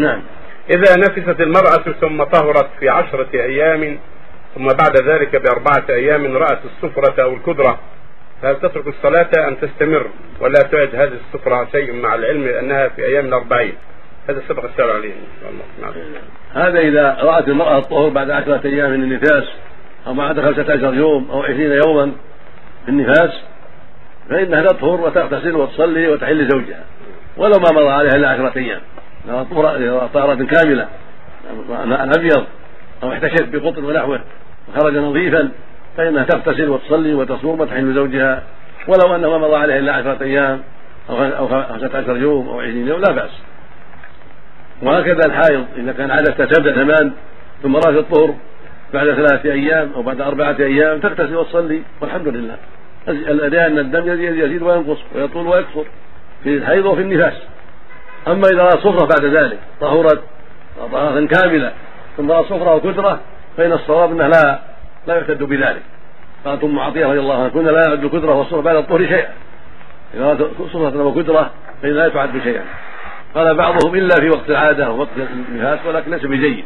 نعم. إذا نفست المرأة ثم طهرت في عشرة أيام ثم بعد ذلك بأربعة أيام رأت السفرة أو الكدرة. فهل تترك الصلاة أم تستمر؟ ولا تعد هذه السفرة شيء مع العلم أنها في أيام الأربعين. هذا سبق السؤال عليه. نعم. هذا إذا رأت المرأة الطهر بعد عشرة أيام من النفاس أو بعد خمسة عشر يوم أو عشرين يوما في النفاس فإنها تطهر وتغتسل وتصلي وتحل زوجها ولو ما مضى عليها إلا عشرة أيام. طهرة كاملة ماء أبيض أو احتشت بقطن ونحوه وخرج نظيفا فإنها تغتسل وتصلي وتصوم وتحل زوجها ولو أنه مضى عليه إلا عشرة أيام أو خمسة عشر يوم أو عشرين يوم لا بأس. وهكذا الحائض إذا كان عادة تبدأ زمان ثم رأت الطهر بعد ثلاثة أيام أو بعد أربعة أيام تغتسل وتصلي والحمد لله. الأداء أن الدم يزيد وينقص ويطول ويكثر في الحيض وفي النفاس. أما إذا رأت صفرة بعد ذلك طهرت طهارة كاملة ثم رأت صفرة وكدرة فإن الصواب أنه لا لا يعتد بذلك. قالت أم عطية رضي الله عنها كنا لا نعد الكدرة والصفرة بعد الطهر شيئا. إذا رأت صفرة وكدرة فإن لا تعد شيئا. قال بعضهم إلا في وقت العادة ووقت النفاس ولكن ليس بجيد.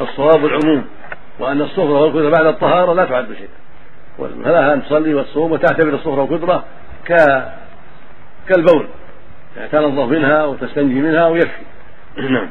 الصواب العموم وأن الصفرة والكدرة بعد الطهارة لا تعد شيئا فلها أن تصلي وتصوم وتعتبر الصفرة والكدرة ك كالبول. تنظف منها وتستنجي منها ويكفي. نعم.